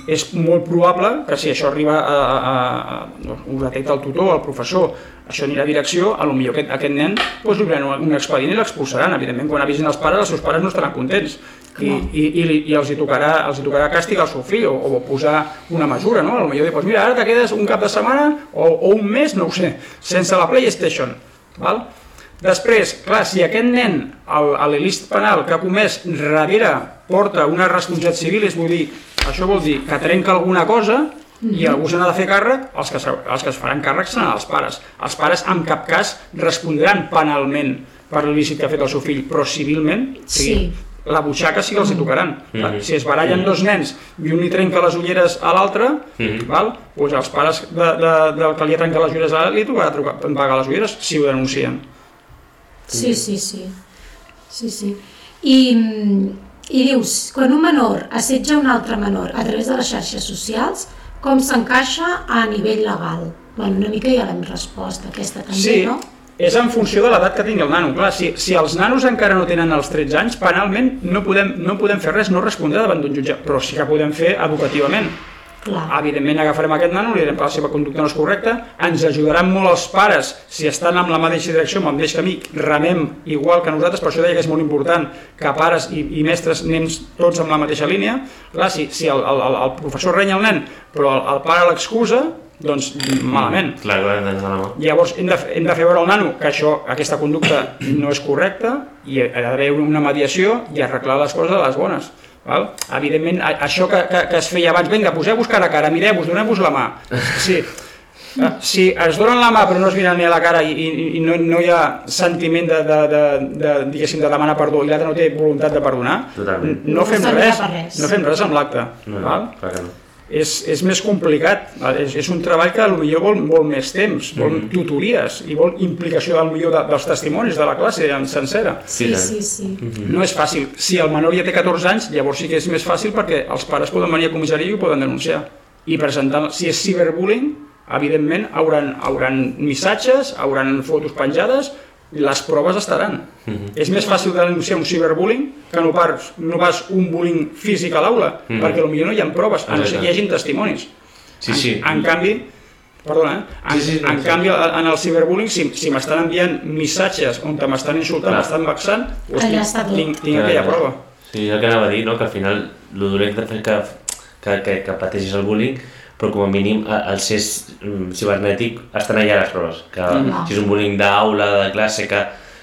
és molt probable que si això arriba a, a, a ho detecta el tutor, el professor, això anirà a direcció, a lo millor aquest, aquest nen doncs, li obriran un, un expedient i l'expulsaran. Evidentment, quan avisin els pares, els seus pares no estaran contents i, i, i, i els, hi tocarà, els hi tocarà castigar al seu fill o, o posar una mesura, no? A lo millor dir, doncs mira, ara te quedes un cap de setmana o, o un mes, no ho sé, sense la PlayStation. Val? Després, clar, si aquest nen, l'il·lícit penal que ha comès, darrere porta una responsabilitat civil, és vull dir, això vol dir que trenca alguna cosa i algú se n'ha de fer càrrec, els que, els que es faran càrrec seran els pares. Els pares en cap cas respondran penalment per l'il·lícit que ha fet el seu fill, però civilment, o sigui, Sí. la butxaca sí que els hi tocaran. Clar, Si es barallen dos nens i un li trenca les ulleres a l'altre, val? doncs els pares de, de, del que li ha trencat les ulleres a l'altre li tocarà trucar- pagar les ulleres si ho denuncien. Sí, sí, sí. Sí, sí. I, mm, I dius, quan un menor assetja un altre menor a través de les xarxes socials, com s'encaixa a nivell legal? Bueno, una mica ja l'hem respost, aquesta també, Sí, no? és en funció de l'edat que tingui el nano. Clar, si, si els nanos encara no tenen els 13 anys, penalment no podem, no podem fer res, no respondrà davant d'un jutge, però sí que podem fer educativament. Clar. Evidentment agafarem aquest nano, li direm que la seva conducta no és correcta, ens ajudaran molt els pares si estan amb la mateixa direcció, amb el mateix camí, remem igual que nosaltres, per això deia que és molt important que pares i, i mestres anem tots amb la mateixa línia. Clar, si, si el, el, el, el professor renya el nen, però el, el pare l'excusa, doncs malament. Clar, clar, de la mà. Llavors hem de, hem de fer veure al nano que això, aquesta conducta no és correcta i ha d'haver una mediació i arreglar les coses a les bones. Val? Evidentment, a, això que, que, que es feia abans, vinga, poseu-vos cara a cara, mireu-vos, doneu-vos la mà. Sí. Eh, Si es donen la mà però no es miren ni a la cara i, i, i no, no hi ha sentiment de, de, de, de, diguéssim, de demanar perdó i l'altre no té voluntat de perdonar, Totalment. no fem res, res. no fem res amb l'acte. No, no, val? clar que no. És, és més complicat, és, és un treball que potser vol, vol més temps, vol Mm-hmm. tutories i vol implicació del millor de, dels testimonis de la classe en sencera. Sí, tant. sí, sí. No és fàcil. Si el menor ja té 14 anys, llavors sí que és més fàcil perquè els pares poden venir a comissaria i ho poden denunciar. I presentar, si és ciberbullying, evidentment hauran, hauran missatges, hauran fotos penjades, les proves estaran. És més fàcil denunciar un ciberbullying que no pas, no pas un bullying físic a l'aula, perquè potser no hi ha proves, a no ser que hi hagin testimonis. Sí, en, sí. En canvi, perdona, eh? en, Sí, sí, en sí. canvi en el ciberbullying, si, si m'estan enviant missatges on m'estan insultant, m'estan vexant, doncs Allà tinc, tinc, Clar, aquella prova. Sí, el que anava a dir, no? que al final el dolent de fer que, que, que, que pateixis el bullying, però com a mínim a- al ser mm, cibernètic estan allà les proves. Que Mm. si és un bullying d'aula, de classe, que,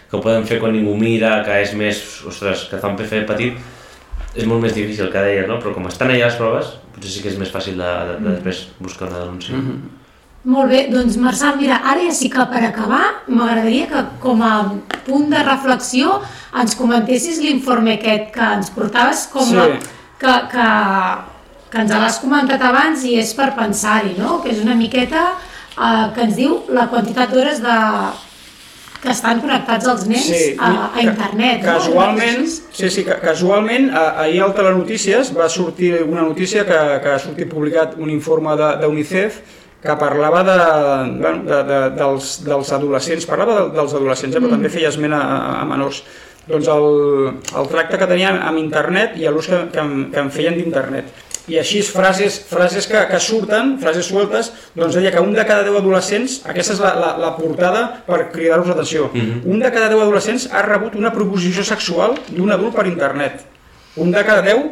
que ho poden fer quan ningú mira, que és més, ostres, que fa un PC petit, és molt més difícil que deies, no? Però com estan allà les proves, potser sí que és més fàcil de, de, de després buscar una denúncia. Mm -hmm. Molt bé, doncs Marçal, mira, ara ja sí que per acabar m'agradaria que com a punt de reflexió ens comentessis l'informe aquest que ens portaves com Sí. a, que, que, que ens l'has comentat abans i és per pensar-hi, no? Que és una miqueta eh, que ens diu la quantitat d'hores de que estan connectats els nens a, a ca- internet. no? Casualment, sí, sí, ca- casualment, a- ahir al Telenotícies va sortir una notícia que, que ha sortit publicat un informe de- d'UNICEF que parlava de, bueno, de, de, dels, dels adolescents, parlava de, dels adolescents, eh, però també feia esment a, a menors. Doncs el, el tracte que tenien amb internet i l'ús que, que, en- que en feien d'internet. I així frases, frases que, que surten, frases sueltes, doncs deia que un de cada 10 adolescents, aquesta és la, la, la portada per cridar-vos l'atenció, un de cada 10 adolescents ha rebut una proposició sexual d'un adult per internet. Un de cada 10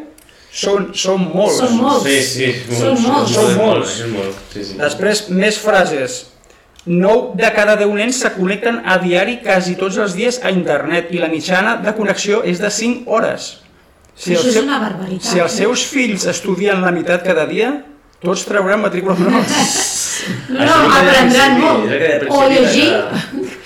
són, són molts. Són molts. Sí, sí, Són molts. Són molts. És molt, sí, sí. Després, més frases. 9 de cada 10 nens se connecten a diari quasi tots els dies a internet i la mitjana de connexió és de 5 hores. Això el és seu- una barbaritat, Si els eh? seus fills estudien la meitat cada dia, tots trauran matrícula menor. No, Això no, al aprendran molt. al O llegir.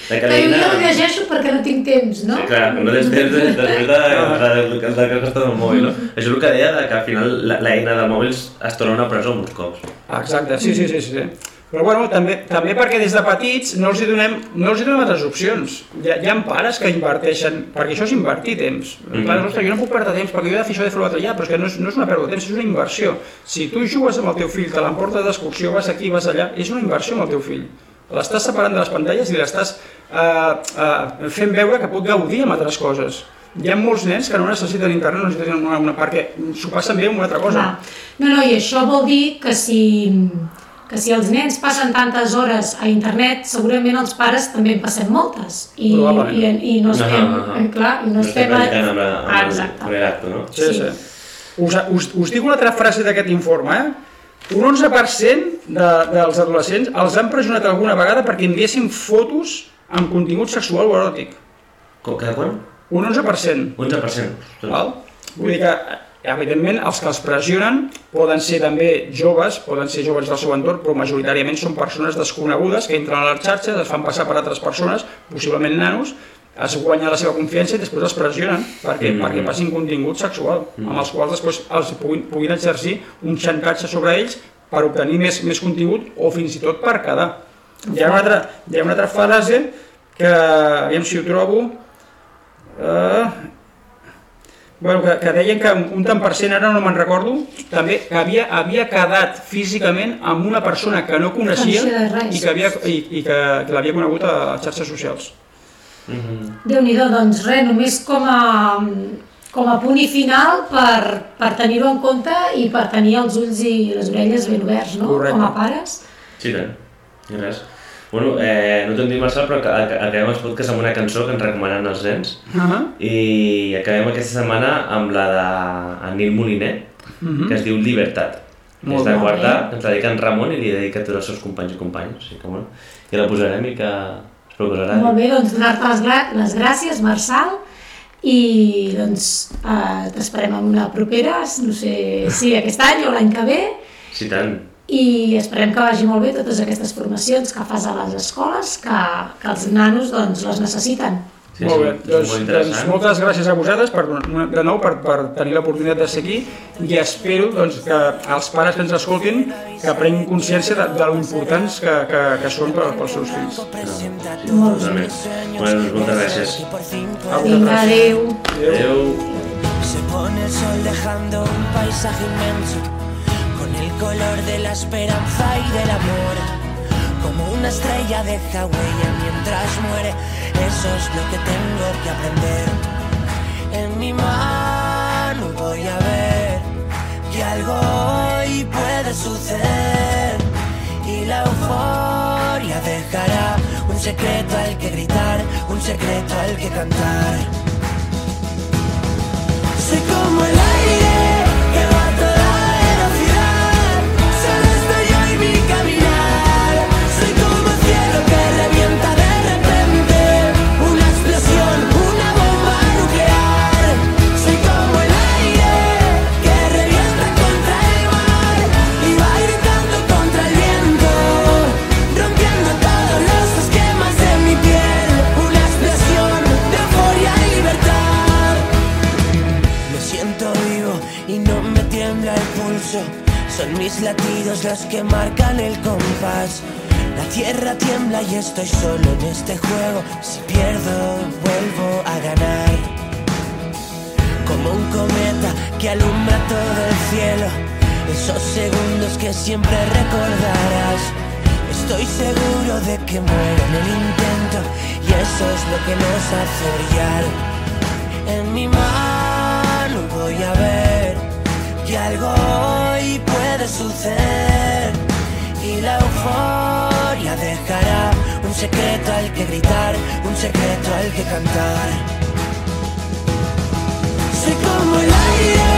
Que jo no llegeixo perquè no tinc temps, no? Sí, clar, no tens temps de- després de, de, de, de, que costa del mòbil, no? Això és el que deia, de que al final la- l'eina del mòbil es torna una presó molts cops. Exacte, sí, sí, sí, sí. Però bueno, també, també perquè des de petits no els hi donem, no els hi donem altres opcions. Hi ha, hi ha pares que inverteixen, perquè això és invertir temps. Mm. -hmm. ostres, jo no puc perdre temps perquè jo he de fer això, de fer l'altre ja, però és que no és, no és una pèrdua de temps, és una inversió. Si tu jugues amb el teu fill, te l'emportes d'excursió, vas aquí, vas allà, és una inversió amb el teu fill. L'estàs separant de les pantalles i l'estàs eh, eh, fent veure que pot gaudir amb altres coses. Hi ha molts nens que no necessiten internet, no necessiten una, una perquè s'ho passen bé amb una altra cosa. Clar. No, no, i això vol dir que si, que si els nens passen tantes hores a internet, segurament els pares també en passem moltes. I, i, i no estem, eh, clar, i no, no estem estem... predicant amb, la, amb Ah, el exacte. primer acte, no? Sí, sí. Us, us, us dic una altra frase d'aquest informe, eh? Un 11% de, dels adolescents els han pressionat alguna vegada perquè enviessin fotos amb contingut sexual o eròtic. Com, cada quan? Un 11%. 11%. Val? Vull dir que, evidentment, els que els pressionen poden ser també joves, poden ser joves del seu entorn, però majoritàriament són persones desconegudes que entren a les xarxes, es fan passar per altres persones, possiblement nanos, es guanya la seva confiança i després els pressionen perquè, Mm. mm. perquè passin contingut sexual, mm. amb els quals després els puguin, puguin exercir un xantatge sobre ells per obtenir més, més contingut o fins i tot per quedar. Hi ha una altra, hi ha una altra frase que, aviam si ho trobo, eh, bueno, que, que deien que un tant per cent, ara no me'n recordo, també que havia, havia quedat físicament amb una persona que no coneixia i que, havia, i, i que, que l'havia conegut a xarxes socials. Mhm. Déu-n'hi-do, doncs res, només com a, com a punt i final per, per tenir-ho en compte i per tenir els ulls i les orelles ben oberts, no? Correcte. Com a pares. Sí, tant. I res. Bueno, eh, no t'ho hem dit, Marcel, però ac- ac- acabem els podcasts amb una cançó que ens recomanen els nens. Uh -huh. I acabem aquesta setmana amb la de en Nil Moliner, que es diu Libertat. Que Molt és la bé. quarta, que ens la dedica en Ramon i li dedica a tots els seus companys i companyes. Així que, bueno, que la posarem i que espero que us agradi. Molt bé, doncs donar-te les, gra- les gràcies, Marçal, i doncs eh, t'esperem en una propera, no sé si aquest any o l'any que ve, Sí, tant. I esperem que vagi molt bé totes aquestes formacions que fas a les escoles, que, que els nanos doncs, les necessiten. Sí, molt bé, sí, doncs, molt doncs moltes gràcies a vosaltres per, de nou per, per tenir l'oportunitat de ser aquí i espero doncs, que els pares que ens escoltin que prenguin consciència de, de lo importants que, que, que són per, pels seus fills. Molt bé. Bueno, doncs moltes gràcies. A Vinga, adéu. Adéu. Se pone el sol dejando un paisaje inmenso el color de la esperanza y del amor. Como una estrella deja huella mientras muere, eso es lo que tengo que aprender. En mi mano voy a ver que algo hoy puede suceder y la euforia dejará un secreto al que gritar, un secreto al que cantar. Soy como el latidos los que marcan el compás. La tierra tiembla y estoy solo en este juego. Si pierdo, vuelvo a ganar. Como un cometa que alumbra todo el cielo. Esos segundos que siempre recordarás. Estoy seguro de que muero en el intento y eso es lo que nos hace brillar. En mi mano voy a ver que algo hoy puede suceder y la euforia dejará un secreto al que gritar, un secreto al que cantar. Soy como el aire